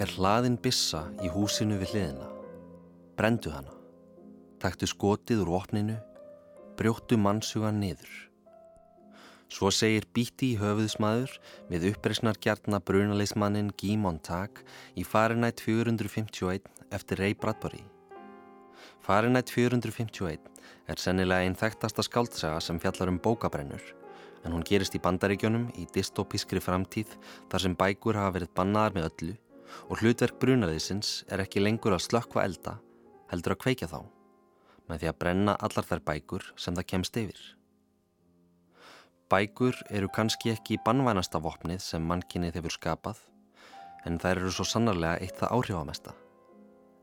Er hlaðin bissa í húsinu við hliðina. Brendu hana. Taktu skotið úr opninu. Brjóttu mannsugan niður. Svo segir bíti í höfuðsmaður við uppreysnar gjartna brunaleismannin Guy Montag í Fahrenheit 451 eftir Ray Bradbury. Fahrenheit 451 er sennilega einn þekktasta skáldsaga sem fjallar um bókabrennur en hún gerist í bandaríkjónum í dystopískri framtíð þar sem bækur hafa verið bannaðar með öllu og hlutverk brunaliðsins er ekki lengur að slökkva elda, heldur að kveikja þá, með því að brenna allar þær bækur sem það kemst yfir. Bækur eru kannski ekki bannvænasta vopnið sem mannkinnið hefur skapað, en þær eru svo sannarlega eitt það áhrifamesta.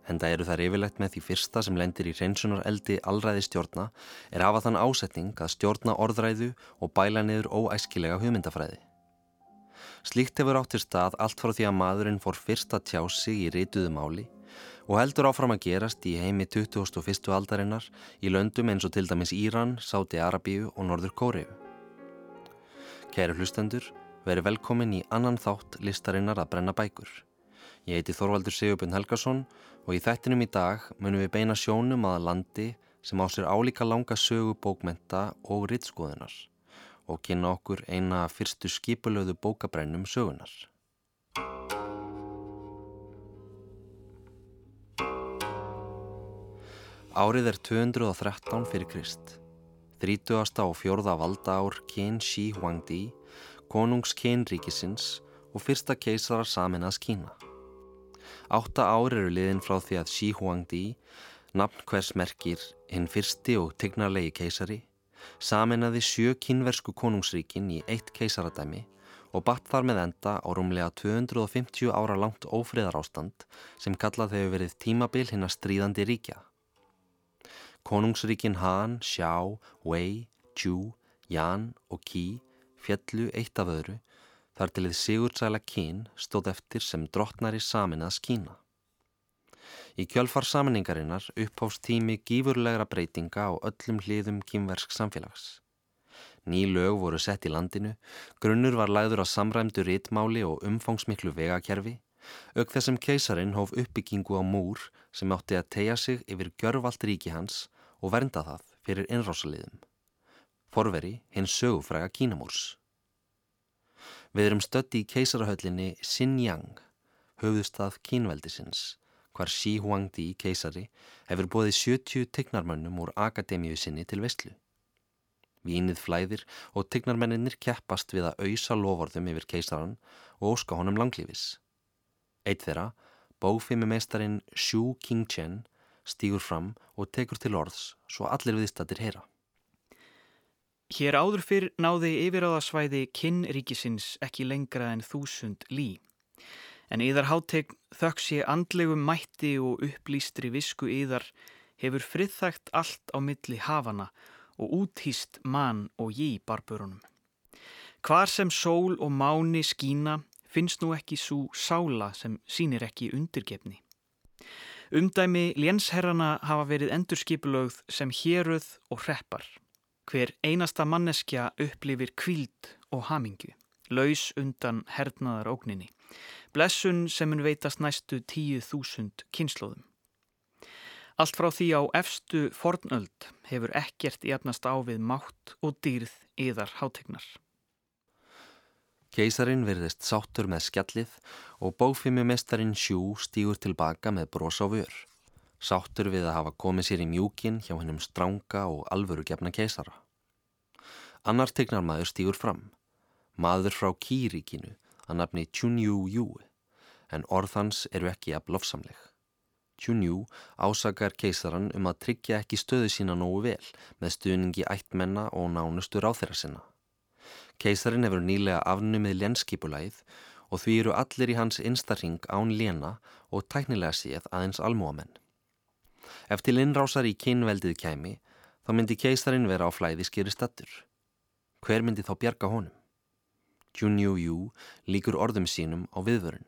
En það eru þær yfirlegt með því fyrsta sem lendir í hreinsunar eldi allræði stjórna er hafa þann ásetning að stjórna orðræðu og bæla niður óæskilega hugmyndafræði. Slíkt hefur áttir stað allt frá því að maðurinn fór fyrst að tjá sig í rituðu máli og heldur áfram að gerast í heimi 2001. aldarinnar í löndum eins og til dæmis Íran, Sáti Arabíu og Norður Kóriu. Kæri hlustendur, veri velkomin í annan þátt listarinnar að brenna bækur. Ég heiti Þorvaldur Sigurbjörn Helgason og í þættinum í dag munum við beina sjónum að landi sem á sér álíka langa sögu bókmenta og rittskoðunar og kynna okkur eina fyrstu skipulöðu bókabrennum sögunar. Árið er 213 fyrir Krist. 30. og 4. valda ár Qin Shi Huangdi, konungs Qin ríkisins og fyrsta keisara saminast Kína. Átta ár eru liðin frá því að Xi Huangdi, nafn hvers merkir hinn fyrsti og tegnarlegi keisari, saminaði sjö kynversku konungsríkin í eitt keisaradæmi og batt þar með enda á rúmlega 250 ára langt ófriðar ástand sem kallað hefur verið tímabil hinn að stríðandi ríkja. Konungsríkin Han, Xiao, Wei, Zhu, Yan og Qi fjallu eitt af öðru þar til þið Sigurdsæla Kín stóð eftir sem drottnari saminnaðs Kína. Í kjölfar saminningarinnar upphást tími gífurlegra breytinga á öllum hliðum kýmversk samfélags. Ný lög voru sett í landinu, grunnur var læður á samræmdu rítmáli og umfangsmiklu vegakerfi, auk þessum keisarin hóf uppbyggingu á múr sem átti að tegja sig yfir gjörvalt ríki hans og vernda það fyrir innrásaliðum. Forveri hins sögufræga Kínamúrs. Við erum stötti í keisarahöllinni Xinjiang, höfðustað kínveldisins, hvar Xi Huangdi keisari hefur bóðið 70 tegnarmönnum úr akademíu sinni til vestlu. Vínið flæðir og tegnarmenninir keppast við að auðsa lovorðum yfir keisaran og óska honum langlífis. Eitt þeirra, bófimimeistarinn Xu Qingchen, stýgur fram og tekur til orðs svo allir viðstattir heyra. Hér áður fyrr náði yfiráðasvæði kinnríkisins ekki lengra en þúsund lí. En yðar háttegn þökk sé andlegum mætti og upplýstri visku yðar hefur friðþægt allt á milli hafana og úthýst mann og jí barburunum. Hvar sem sól og máni skína finnst nú ekki svo sála sem sínir ekki undirgefni. Umdæmi lénsherrana hafa verið endurskipulögð sem héröð og hreppar. Hver einasta manneskja upplifir kvíld og hamingju, laus undan hernaðar ógninni. Blessun sem hún veitast næstu tíu þúsund kynnslóðum. Allt frá því á efstu fornöld hefur ekkert jafnast á við mátt og dýrð yðar hátegnar. Keisarin verðist sáttur með skjallið og bófimumestarin Sjú stýgur tilbaka með bros á vör. Sáttur við að hafa komið sér í mjúkin hjá hennum stránga og alvöru gefna keisara. Annar tegnarmadur stýgur fram. Maður frá Kýríkinu að nafni Chunyu Yu en orðans eru ekki að blofsamleg. Chunyu ásakar keisaran um að tryggja ekki stöðu sína nógu vel með stuðningi ættmenna og nánustu ráþeira sinna. Keisarin hefur nýlega afnumið lénskipulæð og því eru allir í hans instarring án léna og tæknilega séð aðeins almúamenn. Ef til innrásar í kynveldið kæmi, þá myndi keisarin vera á flæði skýri stattur. Hver myndi þá bjarga honum? Junyu Yu líkur orðum sínum á viðvörun.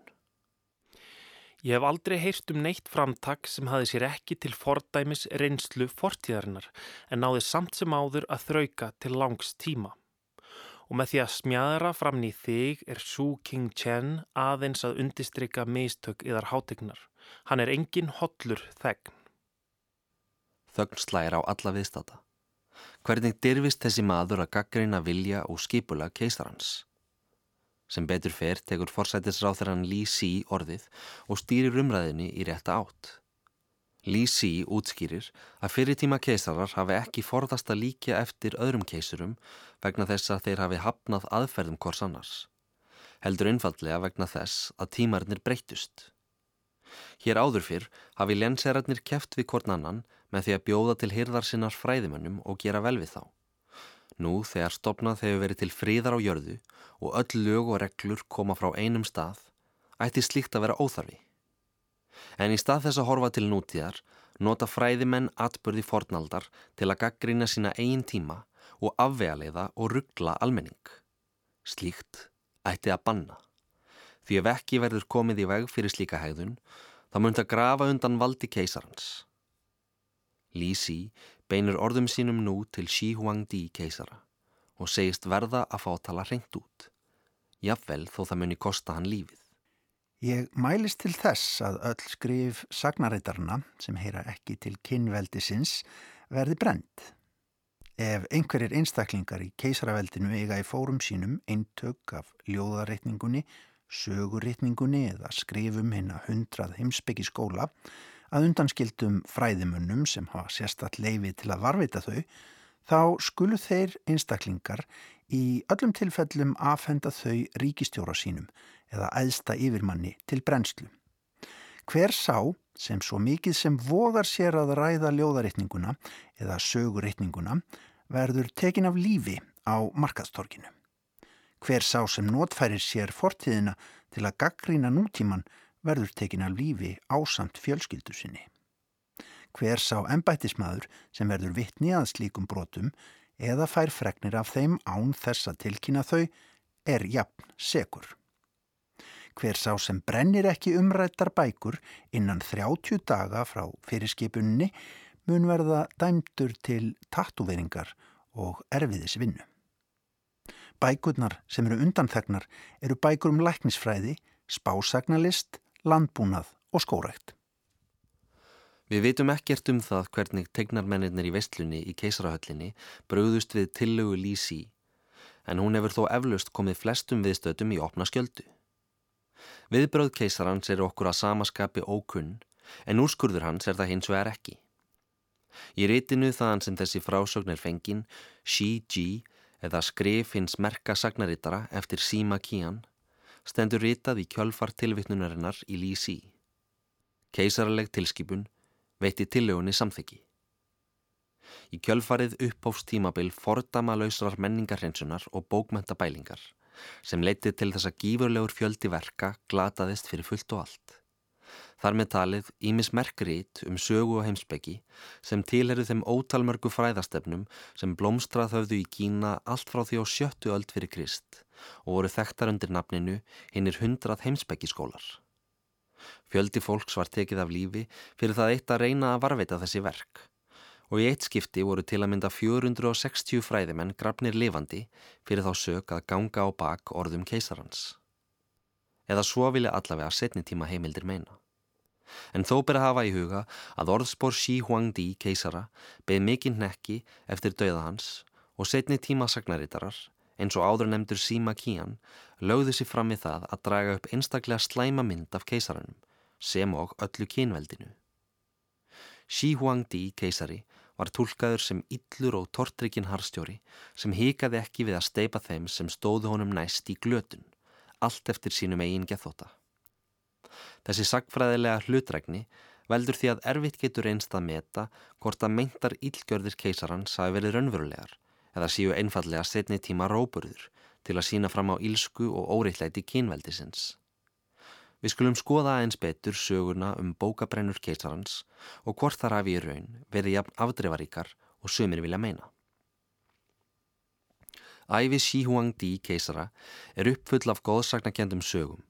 Ég hef aldrei heyrt um neitt framtak sem hafi sér ekki til fordæmis reynslu fortíðarinnar en náði samt sem áður að þrauka til langs tíma. og með því að smjæðra fram í þig er Su King Chen aðeins að undistrykka mistök yðar hátegnar. Hann er engin hollur þegn. Þögn slægir á alla viðstata. Hvernig dirfist þessi maður að gaggrina vilja og skipula keisarhans? Sem betur fer tekur forsætisráþarann Lý Sí orðið og stýrir umræðinni í rétta átt. Lý Sí útskýrir að fyrirtíma keisarar hafi ekki forðast að líka eftir öðrum keisurum vegna þess að þeir hafi hafnað aðferðum hvors annars. Heldur einfallega vegna þess að tímarinnir breytust. Hér áður fyrr hafi lenserarnir keft við hvort annan með því að bjóða til hyrðar sinnar fræðimönnum og gera vel við þá. Nú þegar stopnað hefur verið til fríðar á jörðu og öll lög og reglur koma frá einum stað, ætti slíkt að vera óþarfi. En í stað þess að horfa til nútíðar nota fræðimenn atbörði fornaldar til að gaggrina sína eigin tíma og afvegaleiða og ruggla almenning. Slíkt ætti að banna. Því ef ekki verður komið í veg fyrir slíka hegðun, þá mun það grafa undan valdi keisarans. Lý Sí beinur orðum sínum nú til Xi Huangdi keisara og segist verða að fá að tala reynd út. Jafnvel þó það muni kosta hann lífið. Ég mælist til þess að öll skrif sagnareitarna sem heyra ekki til kynveldisins verði brend. Ef einhverjir einstaklingar í keisaraveldinu eiga í fórum sínum eintök af ljóðareitningunni, sögureitningunni eða skrifum hinn að hundrað heimsbyggi skóla að undanskildum fræðimunnum sem hafa sérstatt leifi til að varvita þau, þá skulu þeir einstaklingar í öllum tilfellum afhenda þau ríkistjóra sínum eða æðsta yfirmanni til brennslu. Hver sá sem svo mikið sem vogar sér að ræða ljóðaritninguna eða söguritninguna verður tekin af lífi á markaðstorkinu. Hver sá sem notfærir sér fortíðina til að gaggrína nútíman verður tekin af lífi ásamt fjölskyldu sinni. Hver sá ennbættismadur sem verður vittni að slíkum brotum eða fær fregnir af þeim án þess að tilkynna þau er jafn segur. Hver sá sem brennir ekki umrættar bækur innan 30 daga frá fyrirskipunni mun verða dæmdur til tattúveringar og erfiðisvinnu. Bækurnar sem eru undanþegnar eru bækur um læknisfræði, spásagnalist, landbúnað og skórækt. Við vitum ekkert um það hvernig tegnarmennir í vestlunni í keisarahöllinni bröðust við tillögu Lísi en hún hefur þó eflaust komið flestum viðstöðum í opna skjöldu. Viðbröð keisarans er okkur að samaskapi ókunn, en úrskurður hans er það hins vegar ekki. Í rítinu þaðan sem þessi frásögn er fengin, Xi Ji eða skrif hins merka sagnarittara eftir Sima Qian, stendur ritað í kjölfar tilvittnunarinnar í Lý Sí. Keisaraleg tilskipun veitti tillögunni samþyggi. Í kjölfarið uppáfstímabil fordama lausrar menningarhensunar og bókmentabælingar sem leitið til þess að gífurlegur fjöldi verka glataðist fyrir fullt og allt. Þar með talið Ímis Merkrít um sögu og heimsbyggi sem tilheru þeim ótalmörgu fræðastefnum sem blómstrað höfðu í Kína allt frá því á sjöttu öld fyrir Krist og voru þekktar undir nafninu hinnir hundrað heimsbyggiskólar. Fjöldi fólks var tekið af lífi fyrir það eitt að reyna að varveita þessi verk og í eitt skipti voru til að mynda 460 fræðimenn grafnir lifandi fyrir þá sög að ganga á bak orðum keisarans. Eða svo vilja allavega setni tíma heimildir meina. En þó ber að hafa í huga að orðspór Xi Huangdi keisara beð mikinn nekki eftir dauða hans og setni tíma sagnarítarar eins og áður nefndur Sima Qian lögðu sér fram í það að draga upp einstaklega slæma mynd af keisaranum sem og öllu kynveldinu. Xi Huangdi keisari var tólkaður sem illur og tortrikinn harstjóri sem hikaði ekki við að steipa þeim sem stóðu honum næst í glötun, allt eftir sínum eigin gethóta. Þessi sagfræðilega hlutrækni veldur því að erfitt getur einst að meta hvort að meintar illgjörðir keisarans hafi verið raunverulegar eða síu einfallega setni tíma róburður til að sína fram á ílsku og óreittlæti kínveldisins. Við skulum skoða aðeins betur söguna um bókabrennur keisarans og hvort þar hafi í raun verið jafn afdreifaríkar og sömur vilja meina. Æfi Xi Huangdi keisara er uppfull af góðsagnakendum sögum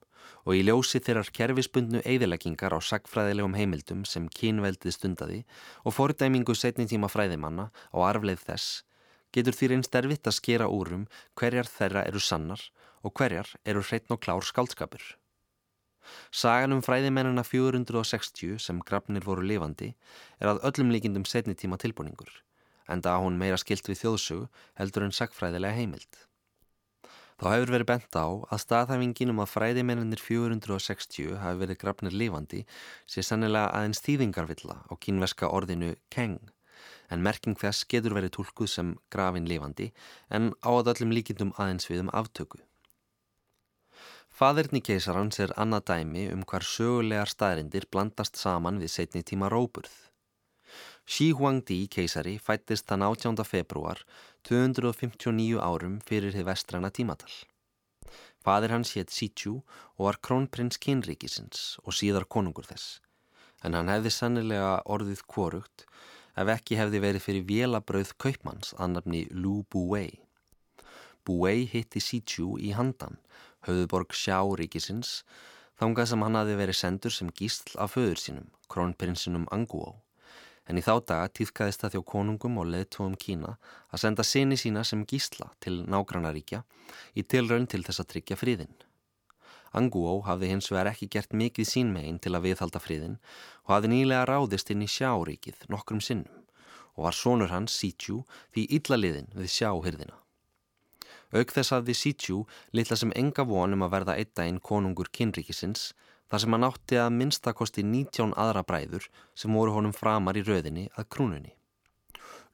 og í ljósi þeirrar kerfisbundnu eigðileggingar á sagfræðilegum heimildum sem kynveldið stundaði og fordæmingu setni tíma fræðimanna á arfleið þess getur því reynst erfitt að skera úrum hverjar þeirra eru sannar og hverjar eru hreitn og klár skaldskapur. Sagan um fræðimennina 460 sem grafnir voru lifandi er að öllum líkindum setni tíma tilbúningur, en það hún meira skilt við þjóðsögu heldur en sagfræðilega heimild. Þá hefur verið bent á að staðhæfingin um að fræðimennir 460 hafi verið grafnir lifandi sé sannilega aðeins þýðingarvilla á kínveska orðinu keng en merking þess getur verið tólkuð sem grafin lifandi en á að öllum líkindum aðeins við um aftöku. Fadirni keisarans er annað dæmi um hvar sögulegar staðrindir blandast saman við setni tíma róburð. Xi Huangdi keisari fættist þann 18. februar 259 árum fyrir þið vestræna tímatal. Fadir hans hétt Sichu og var krónprins kynríkisins og síðar konungur þess, en hann hefði sannilega orðið kvorugt ef ekki hefði verið fyrir vélabrauð kaupmanns að nafni Lu Buwei. Buwei hitti Sichu í handan, höfðuborg Xiao-ríkisins, þangað sem hann hafi verið sendur sem gísl af föður sínum, krónprinsinum Anguo. En í þá daga týðkaðist það þjó konungum og leðtóum Kína að senda sinni sína sem gísla til nágrannaríkja í tilraun til þess að tryggja fríðinn. Anguó hafði hins vegar ekki gert mikið sín megin til að viðhalda friðin og hafði nýlega ráðist inn í sjáríkið nokkrum sinnum og var sonur hans Sítjú því illa liðin við sjáhyrðina. Auk þess hafði Sítjú litla sem enga vonum að verða eitt daginn konungur kynríkisins þar sem hann átti að minnstakosti 19 aðra bræður sem voru honum framar í röðinni að krúnunni.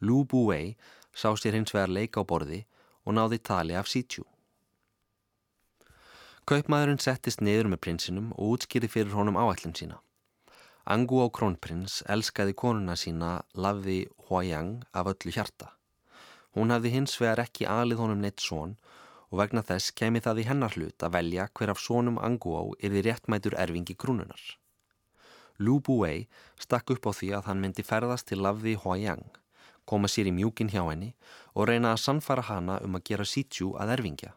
Lú Búei sá sér hins vegar leika á borði og náði tali af Sítjú. Kaupmaðurinn settist niður með prinsinum og útskýri fyrir honum áætlum sína. Angu á krónprins elskaði konuna sína Lavi Huayang af öllu hjarta. Hún hafði hins vegar ekki alið honum neitt són og vegna þess kemi það í hennar hlut að velja hver af sónum Angu á yfir réttmætur erfingi krúnunar. Lu Buwei stakk upp á því að hann myndi ferðast til Lavi Huayang, koma sér í mjúkin hjá henni og reyna að sannfara hana um að gera Sítjú að erfingja.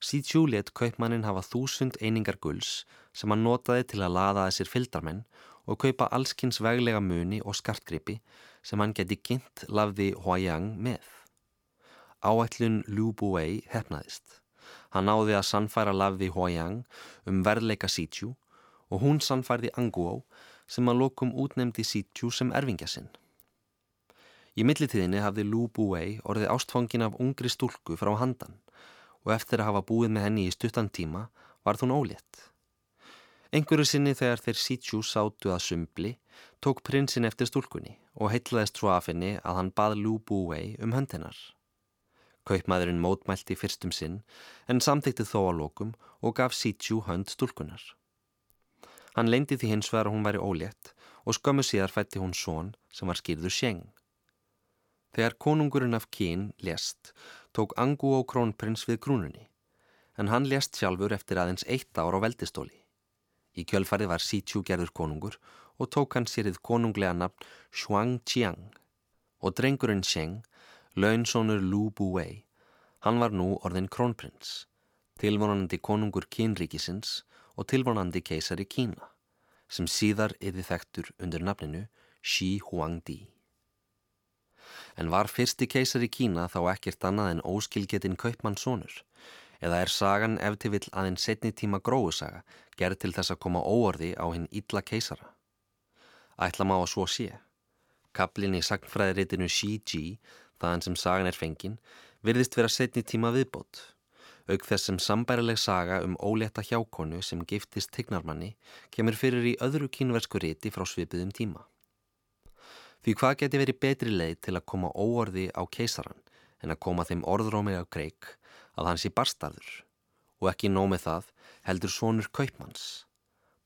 Sítjú let kaupmannin hafa þúsund einingar gulls sem hann notaði til að laða að sér fyldarmenn og kaupa allskins veglega muni og skartgripi sem hann geti kynnt lafði Huayang með. Áætlun Liu Buwei hefnaðist. Hann náði að sannfæra lafði Huayang um verðleika Sítjú og hún sannfærði Anguó sem að lokum útnemdi Sítjú sem erfingja sinn. Í millitíðinni hafði Liu Buwei orðið ástfangin af ungri stúlku frá handan og eftir að hafa búið með henni í stuttan tíma varð hún ólétt. Engur sinni þegar þeir Sítjú sátu að sumbli tók prinsin eftir stúlkunni og heitlaðist svo af henni að hann bað Lú Búvei um höndinar. Kaupmaðurinn mótmælti fyrstum sinn en samþykti þó á lokum og gaf Sítjú hönd stúlkunar. Hann leindi því hins vegar að hún væri ólétt og skömmu síðar fætti hún són sem var skýrður sjeng. Þegar konungurinn af Kín lést tók Angu og krónprins við krúnunni, en hann lést sjálfur eftir aðeins eitt ár á veldistóli. Í kjölfarið var Sítjú gerður konungur og tók hann sérið konunglega nafn Shuang Qiang og drengurinn Sheng, launsónur Lu Buwei, hann var nú orðin krónprins, tilvonandi konungur kínríkisins og tilvonandi keisari Kína, sem síðar yfir þektur undir nafninu Xi Huangdi en var fyrsti keisar í Kína þá ekkert annað en óskilgetinn kaupmannssonur eða er sagan eftir vill aðeins setni tíma gróusaga gerð til þess að koma óorði á hinn ítla keisara. Ætla má að svo sé. Kaplin í sagnfræðiritinu Xi Ji, þaðan sem sagan er fengin, virðist vera setni tíma viðbót. Auk þess sem sambærileg saga um óletta hjákonu sem giftist tignarmanni kemur fyrir í öðru kínversku riti frá svipiðum tíma. Því hvað geti verið betri leið til að koma óorði á keisaran en að koma þeim orðrómi á kreik að hans í barstarður og ekki nómið það heldur sonur kaupmanns,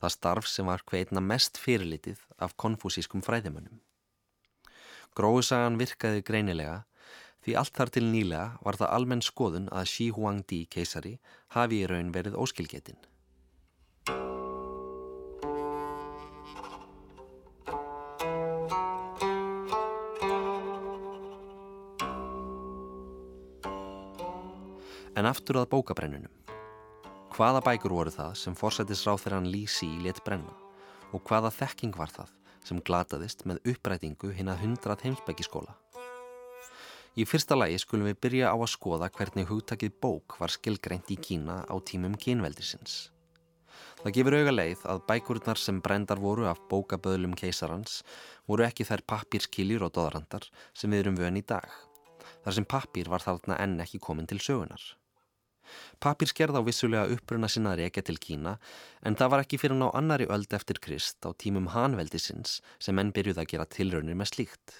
það starf sem var hveitna mest fyrirlitið af konfúsískum fræðimönnum. Gróðsagan virkaði greinilega því allt þar til nýlega var það almenn skoðun að Xi Huangdi keisari hafi í raun verið óskilgetinn. En aftur að bókabrennunum. Hvaða bækur voru það sem hann Lísi let brenna og hvaða þekking var það sem glataðist með upprætingu hinn að hundrað heimsbyggiskóla? Í fyrsta lagi skulum við byrja á að skoða hvernig hugtakið bók var skilgreint í Kína á tímum kynveldisins. Það gefur auga leið að bækurnar sem brendar voru af bókaböðlum keisarans voru ekki þær pappírskiljur og doðrandar sem við erum vön í dag. Þar sem pappír var þarna enn ekki komin til sögunar. Pappír skerð á vissulega uppruna sinna reykja til Kína en það var ekki fyrir ná annari öld eftir Krist á tímum hanveldisins sem enn byrjuð að gera tilraunir með slíkt.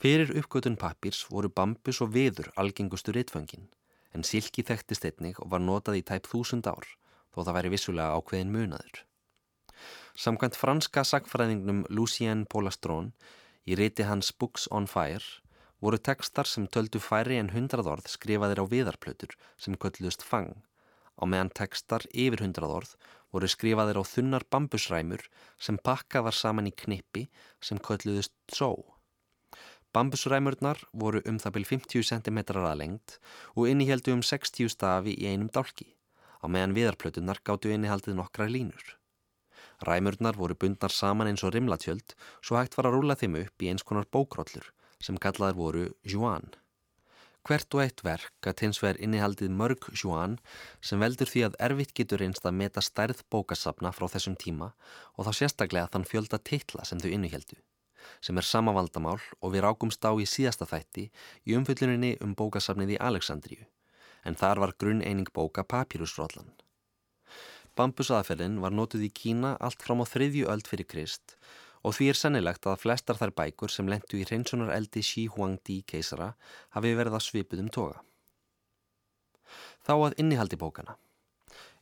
Fyrir uppgötun pappírs voru bambus og viður algengustu rittföngin en silki þekktist einnig og var notað í tæp þúsund ár þó það væri vissulega ákveðin munaður. Samkvæmt franska sagfræðingnum Lucien Polastrón í riti hans Books on Fire voru tekstar sem töldu færi en hundrað orð skrifaðir á viðarplötur sem köllust fang. Á meðan tekstar yfir hundrað orð voru skrifaðir á þunnar bambusræmur sem pakka var saman í knippi sem kölluðust só. Bambusræmurnar voru um það byrj 50 cm að lengt og inniheldu um 60 stafi í einum dálki. Á meðan viðarplötunar gáttu innihaldið nokkra línur. Ræmurnar voru bundnar saman eins og rimlatjöld svo hægt var að rúla þeim upp í eins konar bókrollur sem kallaðar voru Juan. Hvert og eitt verk að hins vegar innihaldið mörg Juan sem veldur því að erfitt getur einst að meta stærð bókasafna frá þessum tíma og þá sérstaklega þann fjölda titla sem þau inniheldu, sem er sama vandamál og við rákumst á í síðasta þætti í umfylluninni um bókasafnið í Aleksandríu, en þar var grunn eining bóka papírusrótlan. Bambusaðferðin var nótuð í Kína allt fram á þriðju öld fyrir Krist og því er sennilegt að flestar þær bækur sem lendu í hreinsunar eldi Xi Huangdi keisara hafi verið að svipuðum toga. Þá að innihaldi bókana.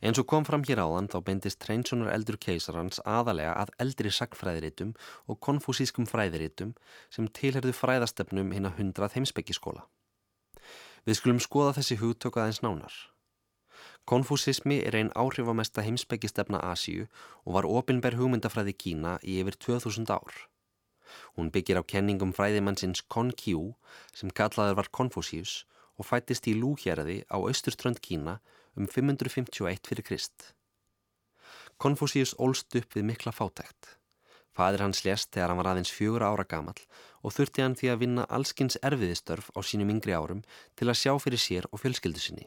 Eins og kom fram hér áðan þá beindist hreinsunar eldur keisarans aðalega að eldri sagfræðiritum og konfúsískum fræðiritum sem tilherðu fræðastefnum hinn að hundrað heimsbyggiskóla. Við skulum skoða þessi hugtöku aðeins nánar. Konfúsismi er einn áhrifamesta heimsbyggistefna Asíu og var ofinberð hugmyndafræði Kína í yfir 2000 ár. Hún byggir á kenningum fræðimannsins Kon-Kjú sem kallaður var Konfúsius og fættist í Lúhjæraði á austurströnd Kína um 551 fyrir Krist. Konfúsius ólst upp við mikla fátækt. Fadir hans lést þegar hann var aðeins fjögur ára gamal og þurfti hann því að vinna allskins erfiðistörf á sínum yngri árum til að sjá fyrir sér og fjölskyldu sinni.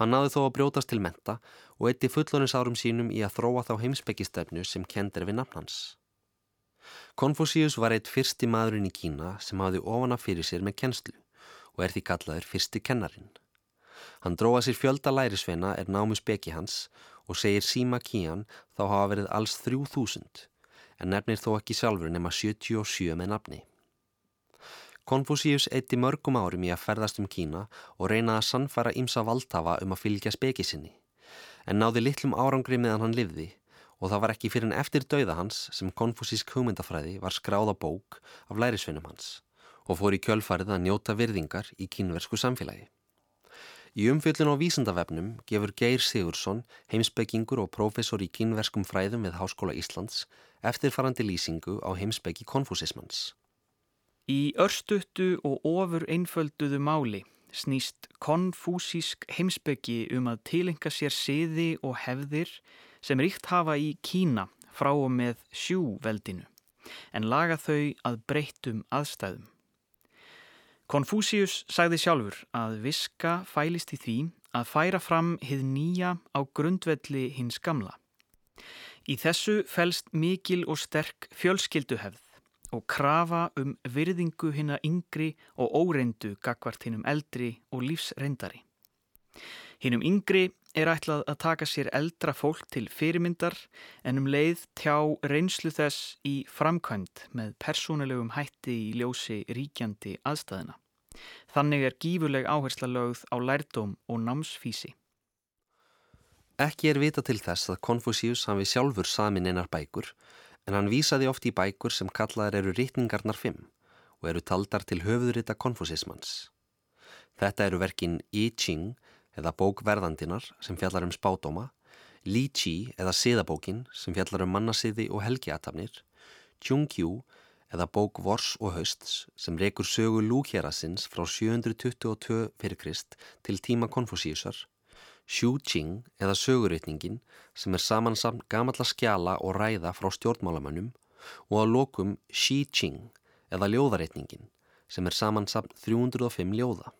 Hann náði þó að brjótast til menta og eitti fullonisárum sínum í að þróa þá heimsbyggistöfnu sem kendir við nafnans. Konfúsíus var eitt fyrsti maðurinn í Kína sem hafði ofana fyrir sér með kennslu og er því kallaður fyrsti kennarin. Hann dróða sér fjölda lærisveina er námus beki hans og segir Sima Kían þá hafa verið alls þrjú þúsund en nefnir þó ekki sjálfur nema 77 með nafni. Konfúsíus eitti mörgum árum í að ferðast um Kína og reyna að sannfæra ímsa valdhafa um að fylgja speki sinni, en náði litlum árangri meðan hann livði og það var ekki fyrir en eftir dauða hans sem konfúsísk hugmyndafræði var skráða bók af lærisvinnum hans og fór í kjölfarið að njóta virðingar í kínversku samfélagi. Í umfjöldun á vísendavefnum gefur Geir Sigursson, heimsbyggingur og prófessor í kínverskum fræðum við Háskóla Íslands, eftirfarandi lýsingu á heimsbyggi konfúsismans. Í örstuttu og ofur einfölduðu máli snýst konfúsísk heimsbyggi um að tilenga sér siði og hefðir sem ríkt hafa í Kína frá og með sjúveldinu en laga þau að breyttum aðstæðum. Konfúsius sagði sjálfur að viska fælist í því að færa fram hið nýja á grundvelli hins gamla. Í þessu fælst mikil og sterk fjölskylduhefð og krafa um virðingu hinna yngri og óreindu gagvart hinnum eldri og lífsreindari. Hinnum yngri er ætlað að taka sér eldra fólk til fyrirmyndar en um leið tjá reynslu þess í framkvæmt með persónulegum hætti í ljósi ríkjandi aðstæðina. Þannig er gífurleg áhersla lögð á lærdóm og námsfísi. Ekki er vita til þess að Konfúsius hafi sjálfur samin einar bækur en hann vísaði oft í bækur sem kallaðar eru rítningarnar 5 og eru taldar til höfðurita konfúsismans. Þetta eru verkin I Ching eða bók verðandinar sem fjallar um spádóma, Li Chi eða siðabókin sem fjallar um mannasiði og helgiatafnir, Chung Qiu eða bók Vors og Hausts sem rekur sögu lúkjærasins frá 722 fyrir Krist til tíma konfúsíusar Xu Qing eða söguritningin sem er samansamt gamalla skjala og ræða frá stjórnmálamönnum og að lokum Xi Qing eða ljóðaritningin sem er samansamt 305 ljóða.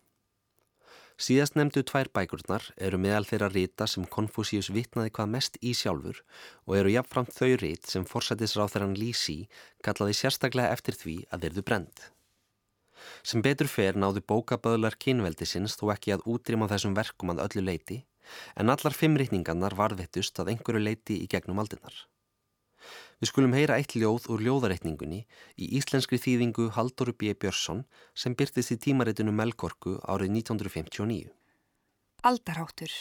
Síðast nefndu tvær bækurnar eru meðal þeirra rita sem Konfúsíus vitnaði hvað mest í sjálfur og eru jafnframt þau rit sem forsættisráð þeirran Lísi kallaði sérstaklega eftir því að þeirðu brend. Sem betur fer náðu bókaböðlar kynveldisins þó ekki að útrýma þessum verkum að öllu leiti en allar fimm rítningarnar varðvettust að einhverju leiti í gegnum aldinnar. Við skulum heyra eitt ljóð úr ljóðareitningunni í íslenskri þýðingu Haldur B. Björnsson sem byrtist í tímaritinu Melgorku árið 1959. Aldarháttur.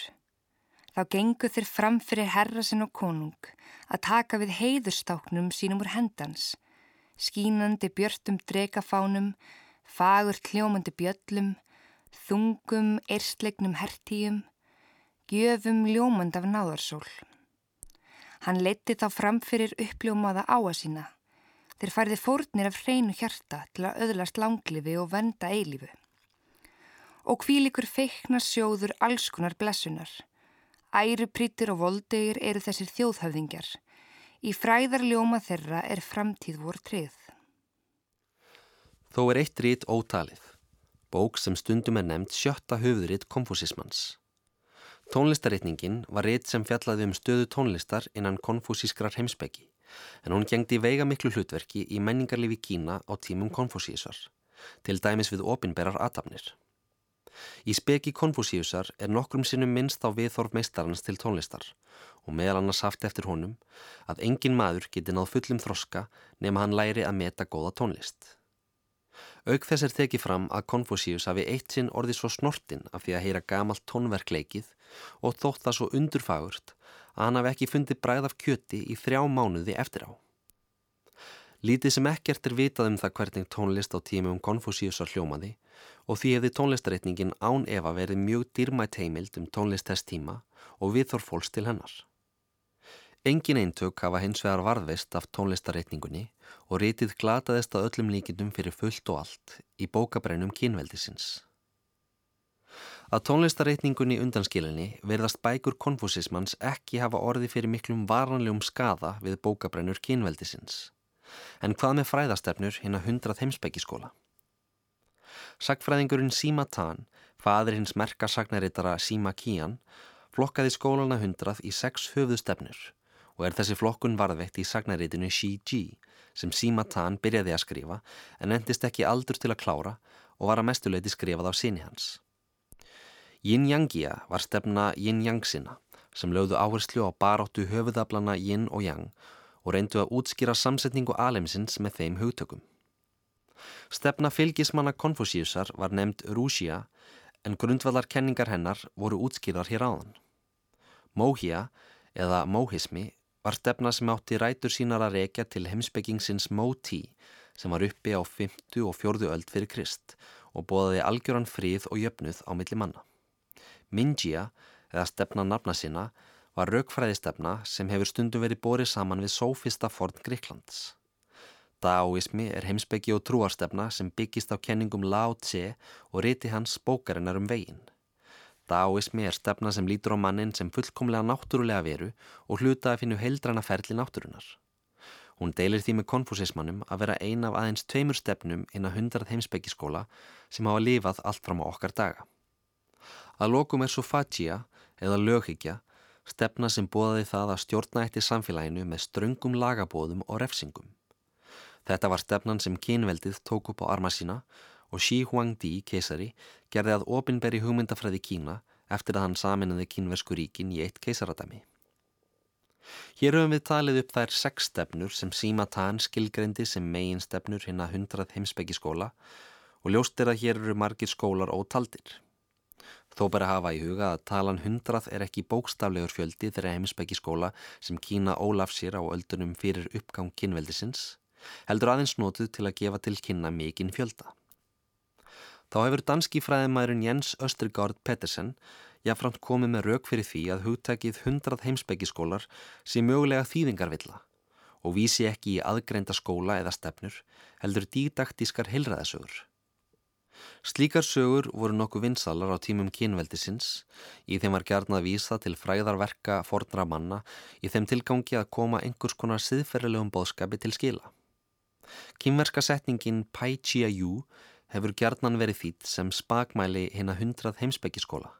Þá gengu þeir fram fyrir herra sinn og konung að taka við heiðurstáknum sínum úr hendans, skínandi björtum dregafánum, fagur kljómandi bjöllum, þungum, erstlegnum hertíum, gjöfum ljómand af náðarsól. Hann leiti þá framfyrir uppljómaða áa sína. Þeir færði fórnir af hreinu hjarta til að öðlast langlifi og venda eilífu. Og kvílikur feikna sjóður allskunar blessunar. Æruprítir og voldegir eru þessir þjóðhöfðingjar. Í fræðarljóma þeirra er framtíð vor trið. Þó er eitt rít ótalið. Bók sem stundum er nefnt sjötta höfðuritt konfúsismans. Tónlistaritningin var reitt sem fjallaði um stöðu tónlistar innan konfúsískrar heimsbyggi en hún gengdi veiga miklu hlutverki í menningarlifi Kína á tímum konfúsíusar, til dæmis við opinberar atafnir. Í speki konfúsíusar er nokkrum sinnum minnst á viðþorf meistarans til tónlistar og meðal annars haft eftir honum að engin maður geti náð fullum þroska nema hann læri að meta góða tónlist. Auk þess er tekið fram að Konfúsíus hafi eitt sinn orðið svo snortin af því að heyra gamalt tónverkleikið og þótt það svo undurfagurt að hann hafi ekki fundið bræð af kjöti í þrjá mánuði eftir á. Lítið sem ekkert er vitað um það hvernig tónlist á tímum Konfúsíusar hljómaði og því hefði tónlistareitningin án Eva verið mjög dýrmætt heimild um tónlist þess tíma og viðþór fólks til hennar. Engin eintök hafa hins vegar varðveist af tónlistareitningunni og rítið glataðist að öllum líkindum fyrir fullt og allt í bókabrænum kynveldisins. Að tónlistareitningunni undanskilinni verðast bækur konfúsismans ekki hafa orði fyrir miklum varanlegum skada við bókabrænur kynveldisins. En hvað með fræðastefnur hinn að hundrað heimsbyggiskóla? Sakfræðingurinn Sima Tan, fadir hins merka sagnarittara Sima Kian, flokkaði skólana hundrað í sex höfðustefnur og er þessi flokkun varðveikt í sagnaritinu Shi-ji sem Sima Tan byrjaði að skrifa en endist ekki aldur til að klára og var að mestuleiti skrifað á síni hans. Yin-Yangia var stefna Yin-Yang-sina sem lögðu áherslu á baróttu höfuðablana Yin og Yang og reyndu að útskýra samsetningu alemsins með þeim hugtökum. Stefna fylgismanna Konfúsíusar var nefnd Rússia en grundvallar kenningar hennar voru útskýðar hér áðan. Móhia eða móhismi var stefna sem átti rætur sínar að rekja til heimsbyggingsins Móti sem var uppi á 50 og 40 öld fyrir Krist og bóðaði algjöran fríð og jöfnuð á milli manna. Mingia, eða stefna nafna sína, var raukfræðistefna sem hefur stundum verið borið saman við sófista forn Gríklands. Daoismi er heimsbyggi og trúarstefna sem byggist á kenningum Lao Tse og riti hans bókarinnar um veginn. Daoismi er stefna sem lítur á mannin sem fullkomlega náttúrulega veru og hluta að finna heildrana ferli náttúrunar. Hún deilir því með konfúsismannum að vera ein af aðeins tveimur stefnum inn að hundrað heimsbyggiskóla sem hafa lifað allt fram á okkar daga. Að lokum er svo fatjia eða löghyggja stefna sem bóðaði það að stjórna eitt í samfélaginu með ströngum lagabóðum og refsingum. Þetta var stefnan sem kynveldið tók upp á arma sína og Xi Huangdi, keisari, gerði að opinberi hugmyndafræði Kína eftir að hann saminnaði kínversku ríkin í eitt keisaradæmi. Hér höfum við talið upp þær sex stefnur sem Sima Tan skilgreindi sem megin stefnur hinn að hundrað heimsbyggiskóla og ljóst er að hér eru margir skólar ótaldir. Þó bara hafa í huga að talan hundrað er ekki bókstaflegur fjöldi þeirra heimsbyggiskóla sem Kína ólaf sér á öldunum fyrir uppgang kynveldisins, heldur aðeins nótuð til að gefa til kynna mikinn fjölda. Þá hefur danski fræðimæðurinn Jens Östergaard Pettersen jáfnframt komið með rauk fyrir því að hugtækið 100 heimsbyggiskólar sé mögulega þýðingarvilla og vísi ekki í aðgreinda skóla eða stefnur heldur dídaktískar heilræðasögur. Slíkar sögur voru nokkuð vinsalar á tímum kynveldisins, í þeim var gerðna að vísa til fræðarverka fornra manna í þeim tilgangi að koma einhvers konar siðferðilegum bóðskapi til skila. Kynverska setningin Pai Chia Yu hefur gjarnan verið þýtt sem spakmæli hinn að hundrað heimsbyggiskóla.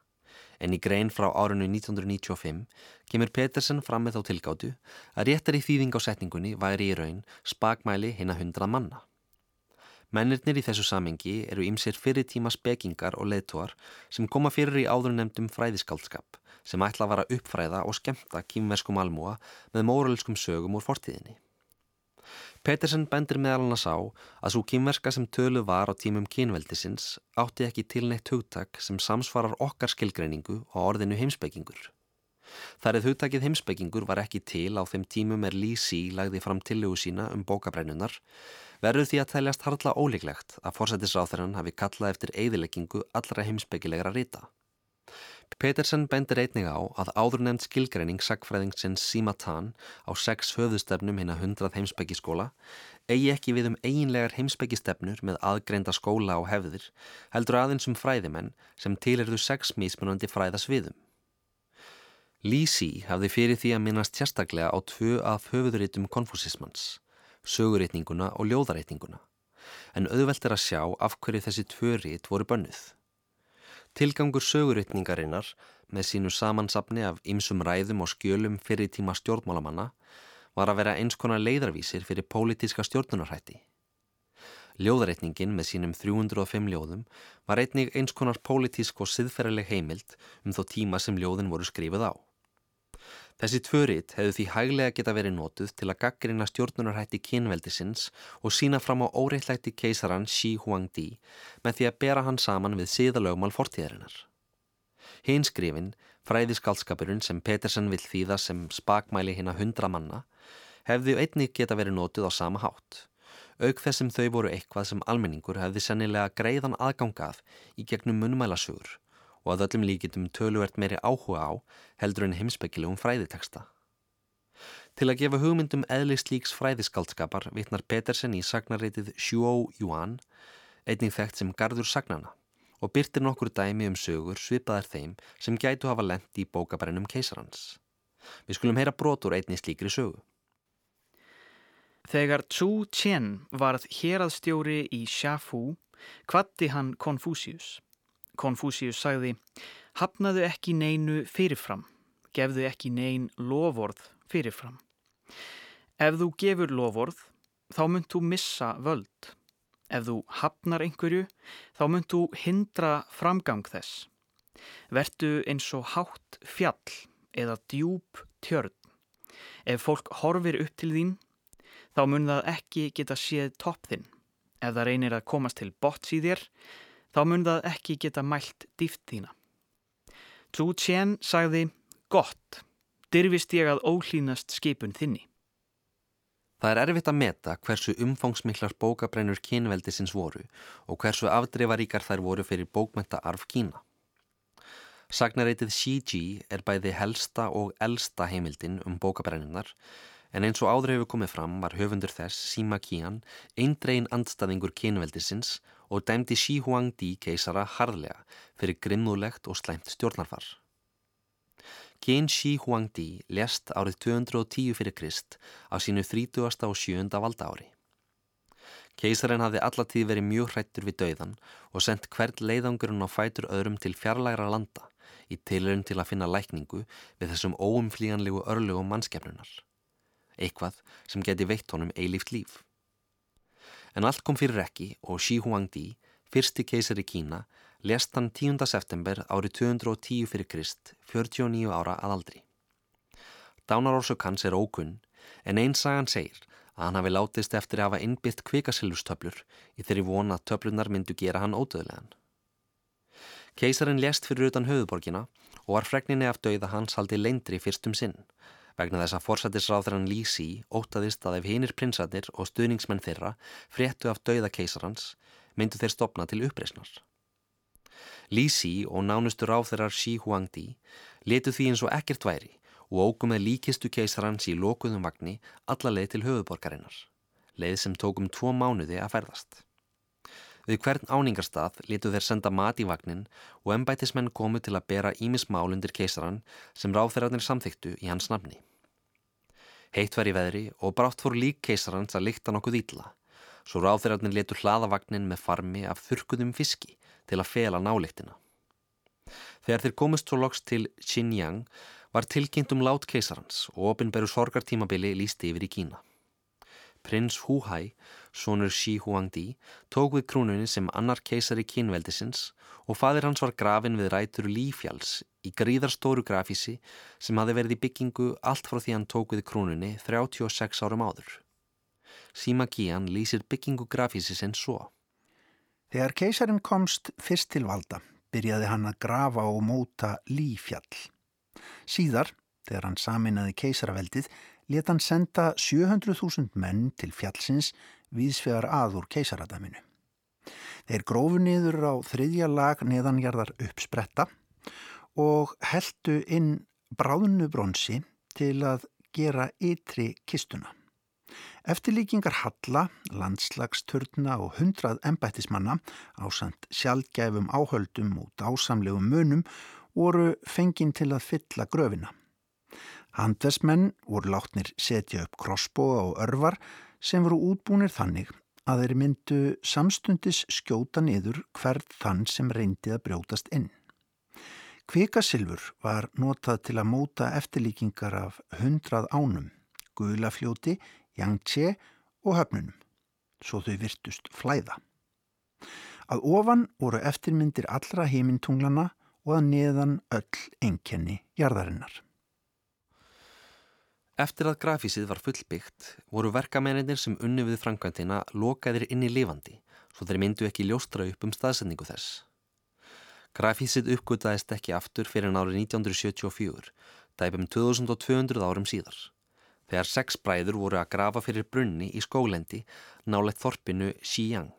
En í grein frá árinu 1995 kemur Petersen fram með þá tilgáttu að réttar í þýðing á setningunni væri í raun spakmæli hinn að hundrað manna. Mennirnir í þessu samengi eru ymsir fyrir tíma spekingar og leðtúar sem koma fyrir í áður nefndum fræðiskaldskap sem ætla að vara uppfræða og skemta kýmverskum almúa með móralskum sögum úr fortíðinni. Petersen bendir meðal hann að sá að svo kýmverska sem tölu var á tímum kynveldisins átti ekki tilneitt hugtak sem samsvarar okkar skilgreiningu á orðinu heimsbyggingur. Þar eða hugtakið heimsbyggingur var ekki til á þeim tímum er Lísi lagði fram tillögu sína um bókabrennunar verður því að teljast harla ólíklegt að fórsættisráþurann hafi kallað eftir eigðileggingu allra heimsbyggilegra rita. Petersen bendir einnig á að áðurnemnd skilgreining sagfræðingsins Simatan á sex höfðustefnum hinn að hundrað heimsbyggiskóla eigi ekki við um eiginlegar heimsbyggistefnur með aðgreinda skóla og hefðir heldur aðeins um fræðimenn sem tilirðu sex mismunandi fræðasviðum. Lísi hafði fyrir því að minnast sérstaklega á tvö af höfðuritum konfúsismans söguritninguna og ljóðaritninguna, en auðvelt er að sjá af hverju þessi tvö rit voru bönnuð. Tilgangur söguritningarinnar með sínu samansapni af ymsum ræðum og skjölum fyrir tíma stjórnmálamanna var að vera eins konar leiðarvísir fyrir pólitíska stjórnunarhætti. Ljóðareitningin með sínum 305 ljóðum var einnig eins konar pólitísk og siðferðileg heimild um þó tíma sem ljóðin voru skrifið á. Þessi tvörit hefðu því hæglega geta verið nótuð til að gaggrina stjórnunarhætti kynveldisins og sína fram á óreittlætti keisaran Xi Huangdi með því að bera hann saman við síðalögmál fortíðarinnar. Hinn skrifin, fræðiskaldskapurinn sem Petersen vill þýða sem spakmæli hinn að hundra manna, hefðu einnig geta verið nótuð á sama hátt. Auk þess sem þau voru eitthvað sem almenningur hefði sennilega greiðan aðgangað í gegnum munmælasögur og að öllum líkitum töluvert meiri áhuga á heldur en heimsbyggilegum fræðiteksta. Til að gefa hugmyndum eðlist líks fræðiskaldskapar vitnar Petersen í sagnarreitið Shuo Yuan, einning þekkt sem gardur sagnana og byrtir nokkur dæmi um sögur svipaðar þeim sem gætu hafa lendi í bókabrennum keisarans. Við skulum heyra brotur einnig slíkri sögu. Þegar Zhu Qian varð héraðstjóri í Xiafu, kvatti hann Konfúsius. Konfúsius sagði, hafnaðu ekki neinu fyrirfram, gefðu ekki nein lovorð fyrirfram. Ef þú gefur lovorð, þá munt þú missa völd. Ef þú hafnar einhverju, þá munt þú hindra framgang þess. Vertu eins og hátt fjall eða djúb tjörn. Ef fólk horfir upp til þín, þá mun það ekki geta séð topp þinn. Ef það reynir að komast til bots í þér, þá mun það ekki geta mælt dýft þína. Zhu Qian sagði, gott, dyrfist ég að ólínast skipun þinni. Það er erfitt að meta hversu umfangsmiklar bókabrennur kynveldisins voru og hversu afdreifaríkar þær voru fyrir bókmenta arf Kína. Sagnareitið Xi-Ji er bæði helsta og elsta heimildin um bókabrennunar en eins og áður hefur komið fram var höfundur þess, Sima Qian, eindregin andstaðingur kynveldisins og dæmdi Xi Huangdi keisara harðlega fyrir grimmúlegt og slæmt stjórnarfar. Qin Xi Huangdi lest árið 210 fyrir Krist á sínu 30. og 7. valda ári. Keisarinn hafði allatíð verið mjög hrættur við dauðan og sendt hvert leiðangurinn á fætur öðrum til fjarlægra landa í tilurinn til að finna lækningu við þessum óumflíjanlegu örlugum mannskefnunar. Eitthvað sem geti veitt honum eilíft líf. En allt kom fyrir ekki og Xi Huangdi, fyrsti keisari Kína, lest hann 10. september árið 210 fyrir Krist, 49 ára að aldri. Dánarórsök hans er ókunn, en einsagan segir að hann hafi látist eftir að hafa innbytt kvikasilvustöflur í þeirri vona að töflunar myndu gera hann ódöðlegan. Keisarin lest fyrir utan höfuborgina og var fregninni af dauða hans haldi leindri fyrstum sinn, vegna þess að forsættisráðurann Lísi ótaðist að ef hinnir prinsarnir og stuðningsmenn þeirra fréttu af dauða keisarans myndu þeir stopna til uppreysnar. Lísi og nánustu ráðurar Xi Huangdi letu því eins og ekkert væri og ógum með líkistu keisarans í lokuðum vagnni alla leið til höfuborgarinnar, leið sem tókum tvo mánuði að ferðast. Við hvern áningarstað letu þeir senda mat í vagnin og ennbætismenn komu til að bera ímismál undir keisaran sem ráðferðarnir samþyktu í hans nafni. Heitt var í veðri og brátt fór lík keisarans að lykta nokkuð ítla. svo ráðherrarnir letur hlaðavagnin með farmi af þurkuðum fiski til að fela nálíktina. Þegar þeir komist svo loks til Xinjiang var tilkynnt um lát keisarans og opinberu sorgartímabili lísti yfir í Kína. Prins Hai, sonur Xi Huangdi, tók við krúnunni sem annar keisari kínveldisins og fadir hans var grafin við rætur Lífjáls í gríðarstóru grafísi sem hafi verið í byggingu allt frá því hann tók við krúnunni 36 árum áður. Sima Kían lýsir byggingu grafísi sinn svo. Þegar keisarin komst fyrst til valda byrjaði hann að grafa og móta Lífjall. Síðar, þegar hann saminnaði keisaraveldið, let hann senda 700.000 menn til fjallsins viðsvegar aður keisaradaminu. Þeir grófu niður á þriðja lag neðanjarðar uppspretta og heldu inn bráðnu bronsi til að gera ytri kistuna. Eftirlíkingar Halla, landslagsturna og hundrað embættismanna á samt sjálfgæfum áhöldum og dásamlegum munum voru fenginn til að fylla gröfina. Handversmenn voru látnir setja upp krossbóa og örvar sem voru útbúnir þannig að þeir myndu samstundis skjóta niður hverð þann sem reyndi að brjótast inn. Kvikasilfur var notað til að móta eftirlíkingar af hundrað ánum, gulafljóti, jangtse og höfnunum, svo þau virtust flæða. Að ofan voru eftirmyndir allra heimintunglana og að neðan öll enkenni jarðarinnar. Eftir að grafísið var fullbyggt voru verkamennir sem unni við framkvæmtina lokaðir inn í lifandi svo þeir myndu ekki ljóstra upp um staðsendingu þess. Grafísið uppgötaðist ekki aftur fyrir árið 1974, dæpum 2200 árum síðar. Þegar sex bræður voru að grafa fyrir brunni í skólendi nálegt þorpinu Xiyang.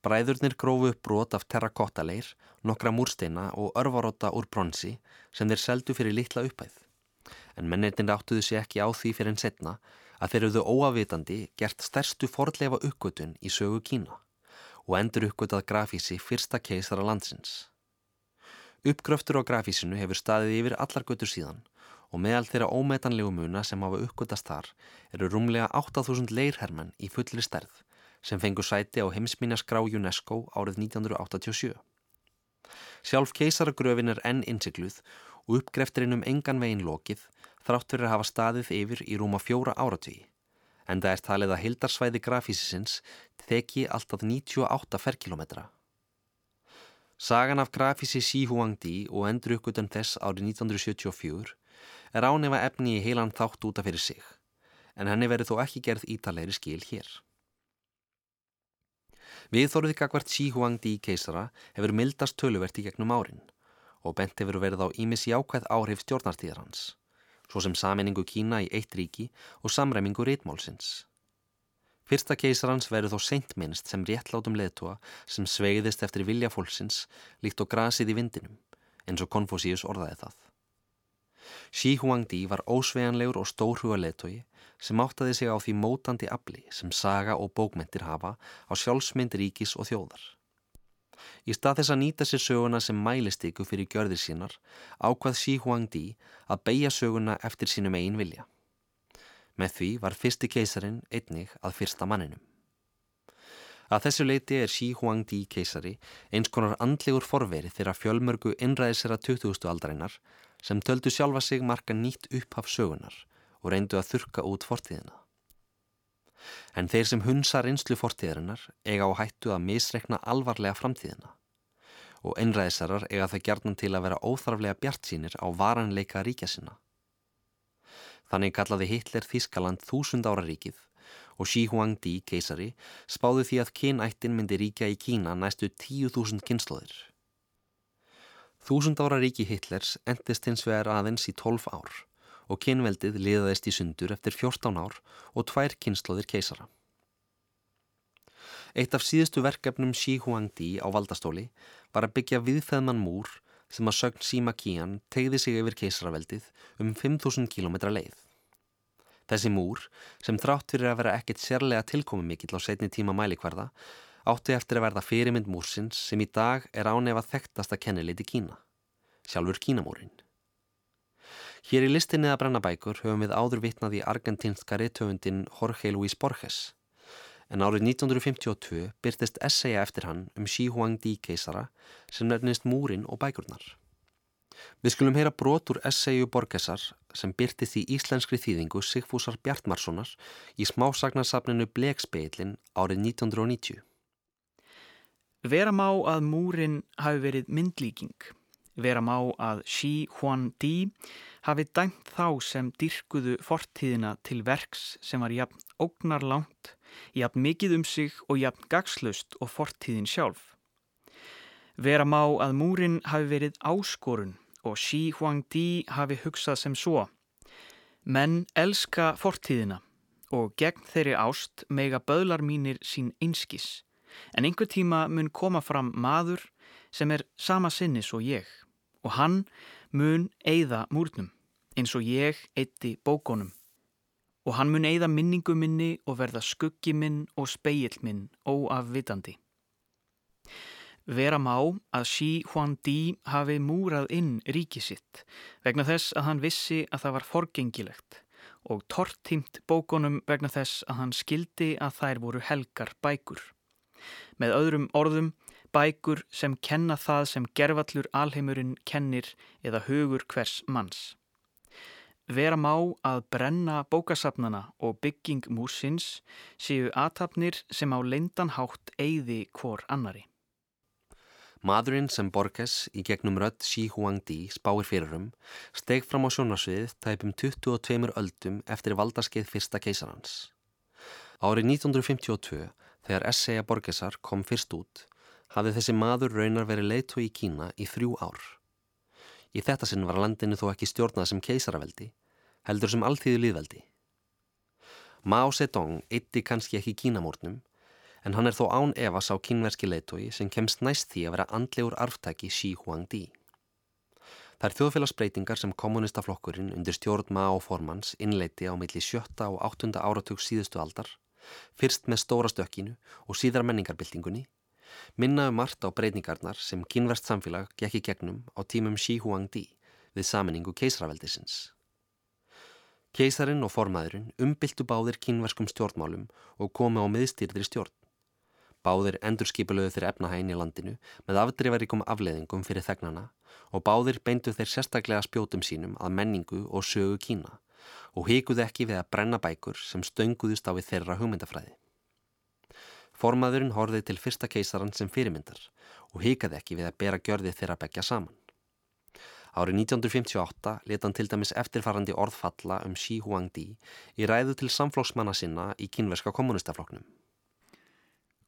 Bræðurnir grófu upp brot af terrakottaleir, nokkra múrsteina og örvaróta úr bronsi sem þeir seldu fyrir litla uppæð. En mennitin áttuðu sér ekki á því fyrir en setna að þeir eruðu óavitandi gert stærstu fordleifa uppgötun í sögu Kína og endur uppgötað grafísi fyrsta keisara landsins. Uppgröftur á grafísinu hefur staðið yfir allar götur síðan og meðal þeirra ómetanlegu muna sem hafa uppgötast þar eru rúmlega 8000 leirhermenn í fullri stærð sem fengur sæti á heimsminjaskrá UNESCO árið 1987. Sjálf keisaragröfin er enn innsikluð og uppgrefturinn um engan veginn lokið þrátt fyrir að hafa staðið yfir í rúma fjóra áratví en það er talið að hildarsvæði grafísisins þekki alltaf 98 ferkilometra. Sagan af grafísi Xi Huangdi og endur uppgötun þess árið 1974 er ánefa efni í heilan þátt útaf fyrir sig, en henni verið þó ekki gerð ítalegri skil hér. Viðþóruði gagvert Xi Huangdi keisara hefur mildast töluvert í gegnum árin og bent hefur verið á ímis jákvæð áhrif stjórnartíðar hans, svo sem saminningu Kína í eitt ríki og samræmingu rítmálsins. Fyrsta keisarans verður þó seint minnst sem réttlátum leðtúa sem sveiðist eftir vilja fólksins líkt og grasið í vindinum, eins og Konfúsíus orðaði það. Xi Huangdi var ósveganlegur og stórhuga leðtói sem áttaði sig á því mótandi afli sem saga og bókmentir hafa á sjálfsmynd ríkis og þjóðar. Í stað þess að nýta sér söguna sem mælistyku fyrir gjörðir sínar ákvað Xi Huangdi að beigja söguna eftir sínum eigin vilja. Með því var fyrsti keisarin einnig að fyrsta manninum. Að þessu leiti er Xi Huangdi keisari eins konar andlegur forveri þeirra fjölmörgu innræðisera 20. aldarinnar sem töldu sjálfa sig marka nýtt upphaf sögunar og reyndu að þurka út fortíðina. En þeir sem hunsa reynslu fortíðarinnar eiga á hættu að misrekna alvarlega framtíðina og einræðisarar eiga það gerðan til að vera óþarflega bjart sínir á varanleika ríkja sinna. Þannig kallaði Hitler Þískaland þúsund ára ríkið og Xi Huangdi keisari spáði því að kynættin myndi ríkja í Kína næstu tíu þúsund kynnslóðir. Þúsund ára ríki Hitlers endist hins vegar aðeins í tólf ár og kynveldið liðaðist í sundur eftir 14 ár og tvær kynnslóðir keisara. Eitt af síðustu verkefnum Xi Huangdi á valdastóli var að byggja viðfæðmann múr sem að sögn Sima Qian tegði sig yfir keisaraveldið um 5.000 km leið. Þessi múr, sem þrátt fyrir að vera ekkit sérlega tilkomi mikill á setni tíma mælikvarða, átti eftir að verða fyrirmynd múrsins sem í dag er ánefa þekktasta kennileiti Kína, sjálfur Kínamúrin. Hér í listinni að brenna bækur höfum við áður vitnað í argentinska rithöfundin Jorge Luis Borges, en árið 1952 byrtist essaya eftir hann um Xi Huangdi keisara sem nefnist Múrin og bækurnar. Við skulum heyra brot úr essayu Borgesar sem byrtist í íslenskri þýðingu Sigfúsar Bjartmarssonar í smásagnasafninu Blegspeilin árið 1990. Vera má að Múrin hafi verið myndlíking. Vera má að Xi Huangdi hafi dæmt þá sem dyrkuðu fortíðina til verks sem var jafn ógnar langt, jafn mikið um sig og jafn gagslust og fortíðin sjálf. Vera má að múrin hafi verið áskorun og Xi Huangdi hafi hugsað sem svo. Menn elska fortíðina og gegn þeirri ást mega böðlar mínir sín einskis, en einhver tíma mun koma fram maður sem er sama sinnis og ég og hann mun eigða múrnum eins og ég eitti bókonum og hann mun eigða minningu minni og verða skuggi minn og speill minn óafvitandi. Vera má að Xi Huangdi hafi múrað inn ríki sitt vegna þess að hann vissi að það var forgengilegt og tortímt bókonum vegna þess að hann skildi að þær voru helgar bækur. Með öðrum orðum bækur sem kenna það sem gerfallur alheimurinn kennir eða hugur hvers manns. Vera má að brenna bókasafnana og bygging músins séu aðtapnir sem á leindanhátt eigði hvor annari. Madurinn sem Borges í gegnum rödd Xi Huangdi spáir fyrirum steg fram á sjónarsviðið tæpum 22 öldum eftir valdarskeið fyrsta keisarhans. Árið 1952, þegar essaya Borgesar kom fyrst út, hafði þessi maður raunar verið leitu í Kína í þrjú ár. Í þetta sinn var landinu þó ekki stjórnað sem keisaraveldi, heldur sem alltíðu líðveldi. Mao Zedong eitti kannski ekki Kínamórnum, en hann er þó án evas á kínverski leitói sem kemst næst því að vera andlegur arftæki Xi Huangdi. Það er þjóðfélagsbreytingar sem kommunistaflokkurinn undir stjórn Mao formans innleiti á milli sjötta og áttunda áratug síðustu aldar, fyrst með stóra stökkinu og síðar menningarbyltingunni, minnaðu um margt á breytingarnar sem kínverst samfélag gekk í gegnum á tímum Xi Huangdi við saminningu keisraveldisins. Keisarin og formaðurinn umbyltu báðir kínverskum stjórnmálum og komi á miðstýrðri stjórn. Báðir endurskipulöðu þeirra efnahægin í landinu með afdrifaríkum afleðingum fyrir þegnana og báðir beindu þeir sérstaklega spjótum sínum að menningu og sögu Kína og híkuðu ekki við að brenna bækur sem stönguðust á við þeirra hugmyndafræði. Formaðurinn horfið til fyrsta keisaran sem fyrirmyndar og híkaði ekki við að bera gjörði þeirra begja saman. Árið 1958 leta hann til dæmis eftirfarandi orðfalla um Xi Huangdi í ræðu til samflóksmanna sinna í kynverska kommunistafloknum.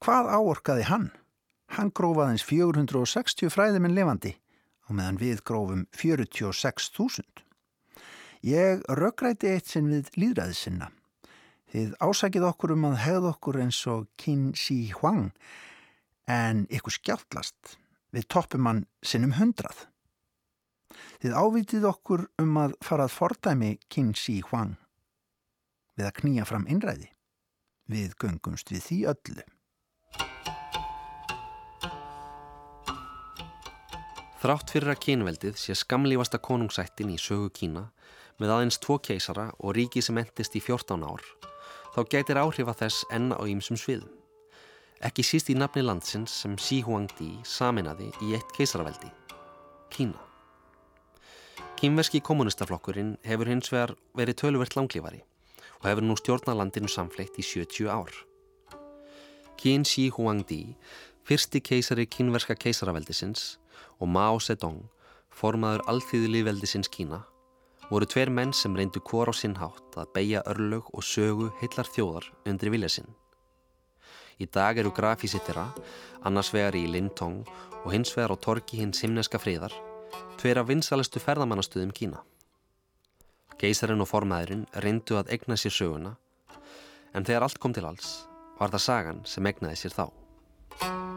Hvað áorkaði hann? Hann grófaðins 460 fræðiminn levandi og meðan við grófum 46.000. Ég röggræti eitt sinn við líðræði sinna. Þið ásækið okkur um að hegða okkur eins og Qin Shi Huang en ykkur skjáttlast við toppum hann sinnum hundrað. Þið ávitið okkur um að fara að fordæmi Qin Shi Huang við að knýja fram innræði. Við göngumst við því öllu. Þrátt fyrir að kynveldið sé skamlífasta konungsættin í sögu Kína með aðeins tvo keisara og ríki sem endist í 14 ár, þá gætir áhrifa þess enn á ýmsum sviðum. Ekki síst í nafni landsins sem Xi Huangdi saminaði í eitt keisaraveldi, Kína. Kínverski kommunistaflokkurinn hefur hins vegar verið töluvert langlífari og hefur nú stjórnað landinu samfleitt í 70 ár. Qin Shi Huangdi, fyrsti keisari kínverska keisaraveldisins og Mao Zedong, formaður alþýðu lífveldisins Kína, voru tver menn sem reyndu hvor á sinn hátt að beigja örlög og sögu heillar þjóðar undir vilja sinn. Í dag eru grafísittira, annars vegar í Lintong og hins vegar á torki hins himneska friðar, tver af vinsalistu ferðamannastuðum Kína. Geisarinn og formaðurinn reyndu að egna sér söguna, en þegar allt kom til alls var það sagan sem egnaði sér þá.